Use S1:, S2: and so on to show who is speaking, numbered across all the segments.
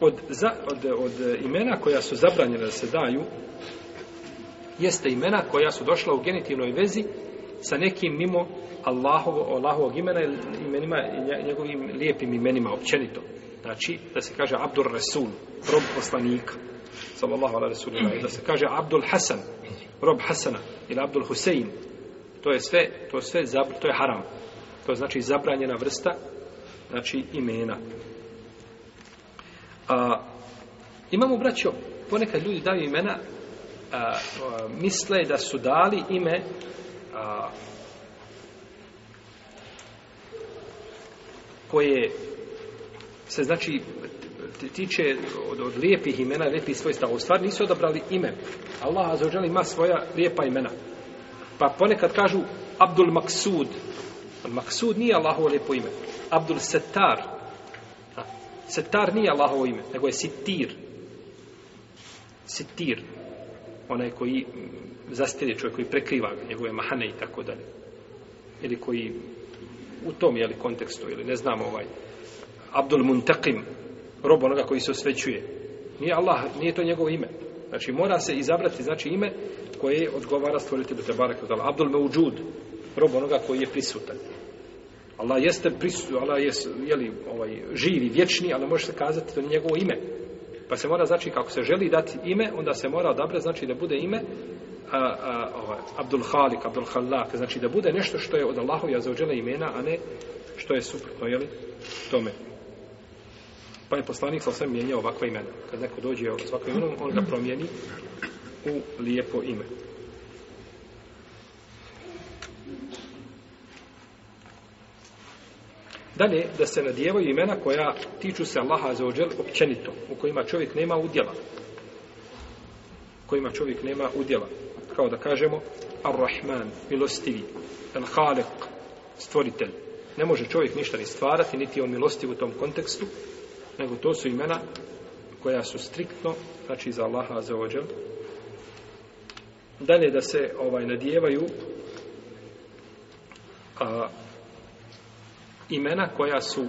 S1: od, za, od, od imena koja su zabranjena da se daju jeste imena koja su došla u genitivnoj vezi sa nekim mimo Allahovo, Allahovog imena imenima, njegovim lijepim imenima općenito. Znači, da se kaže Abdur Rasul, rob poslanika sallallahu ala rasul ila. da se kaže Abdul Hasan, rob Hasana ili Abdul Husein to je sve, to sve, to je haram to je znači zabranjena vrsta znači imena A, imamo, braćo, ponekad ljudi daju imena, a, a, misle da su dali ime a, koje se, znači, tiče od, od lijepih imena, lijepih svojstava. U stvari nisu odabrali ime. Allah azzawajal ima svoja lijepa imena. Pa ponekad kažu Abdul Maksud. Maksud nije Allahovo lijepo ime. Abdul Setar. Setar nije Allahovo ime, nego je sitir. Sitir. Onaj koji zastiri čovjek, koji prekriva njegove mahane i tako dalje. Ili koji u tom je li kontekstu, ili ne znamo ovaj Abdul Muntakim, rob onoga koji se osvećuje. Nije Allah, nije to njegovo ime. Znači, mora se izabrati, znači, ime koje odgovara stvoriti Bete Barak. Abdul Mevudžud, rob onoga koji je prisutan. Allah jeste prisut, Allah je jeli ovaj živi, vječni, ali može se kazati to njegovo ime. Pa se mora znači kako se želi dati ime, onda se mora odabrati znači da bude ime a, a, ovaj, Abdul Halik, Abdul Halak, znači da bude nešto što je od Allahov ja zaođela imena, a ne što je suprotno, jeli, tome. Pa je poslanik sa sve mijenjao ovakva imena. Kad neko dođe svakom imenom, on ga promijeni u lijepo ime. Dalje, da se nadijevaju imena koja tiču se Allaha za ođel općenito, u kojima čovjek nema udjela. kojima čovjek nema udjela. Kao da kažemo, Ar-Rahman, milostivi, Al-Khaliq, stvoritelj. Ne može čovjek ništa ni stvarati, niti je on milostiv u tom kontekstu, nego to su imena koja su striktno, znači za Allaha za ođel. Dalje, da se ovaj nadijevaju a, imena koja su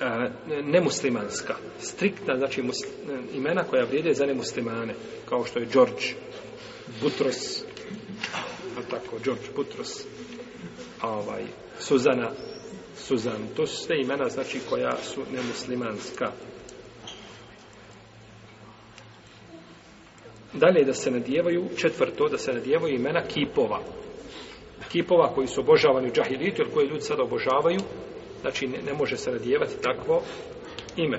S1: e, nemuslimanska. Striktna, znači muslim, e, imena koja vrijede za nemuslimane. Kao što je George Butros. A tako, George Butros. A ovaj, Suzana Suzan. To su sve imena, znači, koja su nemuslimanska. Dalje da se nadjevaju, četvrto, da se nadjevaju imena kipova kipova koji su obožavani u džahilitu ili koje ljudi sada obožavaju znači ne, ne može se nadjevati takvo ime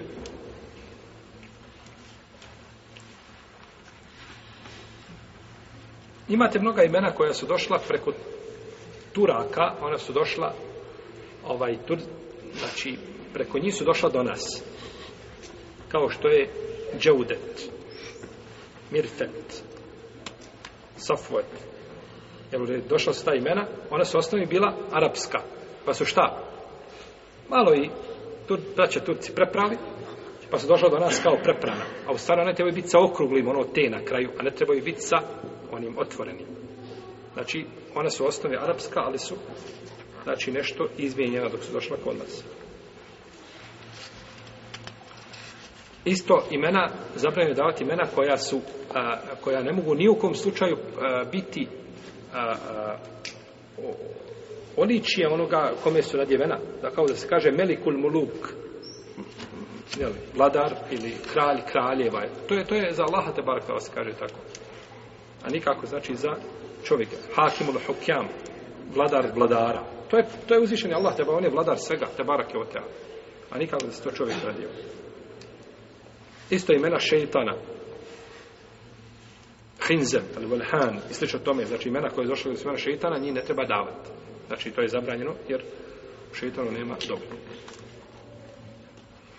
S1: imate mnoga imena koja su došla preko Turaka ona su došla ovaj tur, znači preko njih su došla do nas kao što je Džaudet Mirtet Safuet jer je došla su ta imena, ona su osnovi bila arapska. Pa su šta? Malo i tur, da će Turci preprali, pa su došla do nas kao preprana. A u stvari ne trebaju biti sa okruglim, ono te na kraju, a ne trebaju biti sa onim otvorenim. Znači, ona su osnovi arapska, ali su znači nešto izmijenjena dok su došla kod nas. Isto imena, zapravo davati imena koja su, a, koja ne mogu ni u kom slučaju a, biti a, a, o, oličije onoga kome su nadjevena, da kao da se kaže Melikul Muluk, jel, vladar ili kralj kraljeva. To je to je za Allaha te barka se kaže tako. A nikako znači za čovjeka. Hakimul Hukjam, vladar vladara. To je, to je uzvišeni Allah, teba, on je vladar svega, te barak je A nikako da se to čovjek radio. Isto imena šeitana, Hinzel, Al-Walhan i sl. tome, znači imena koje je došlo iz imena šeitana, njih ne treba davati. Znači to je zabranjeno jer šeitanu nema dobro.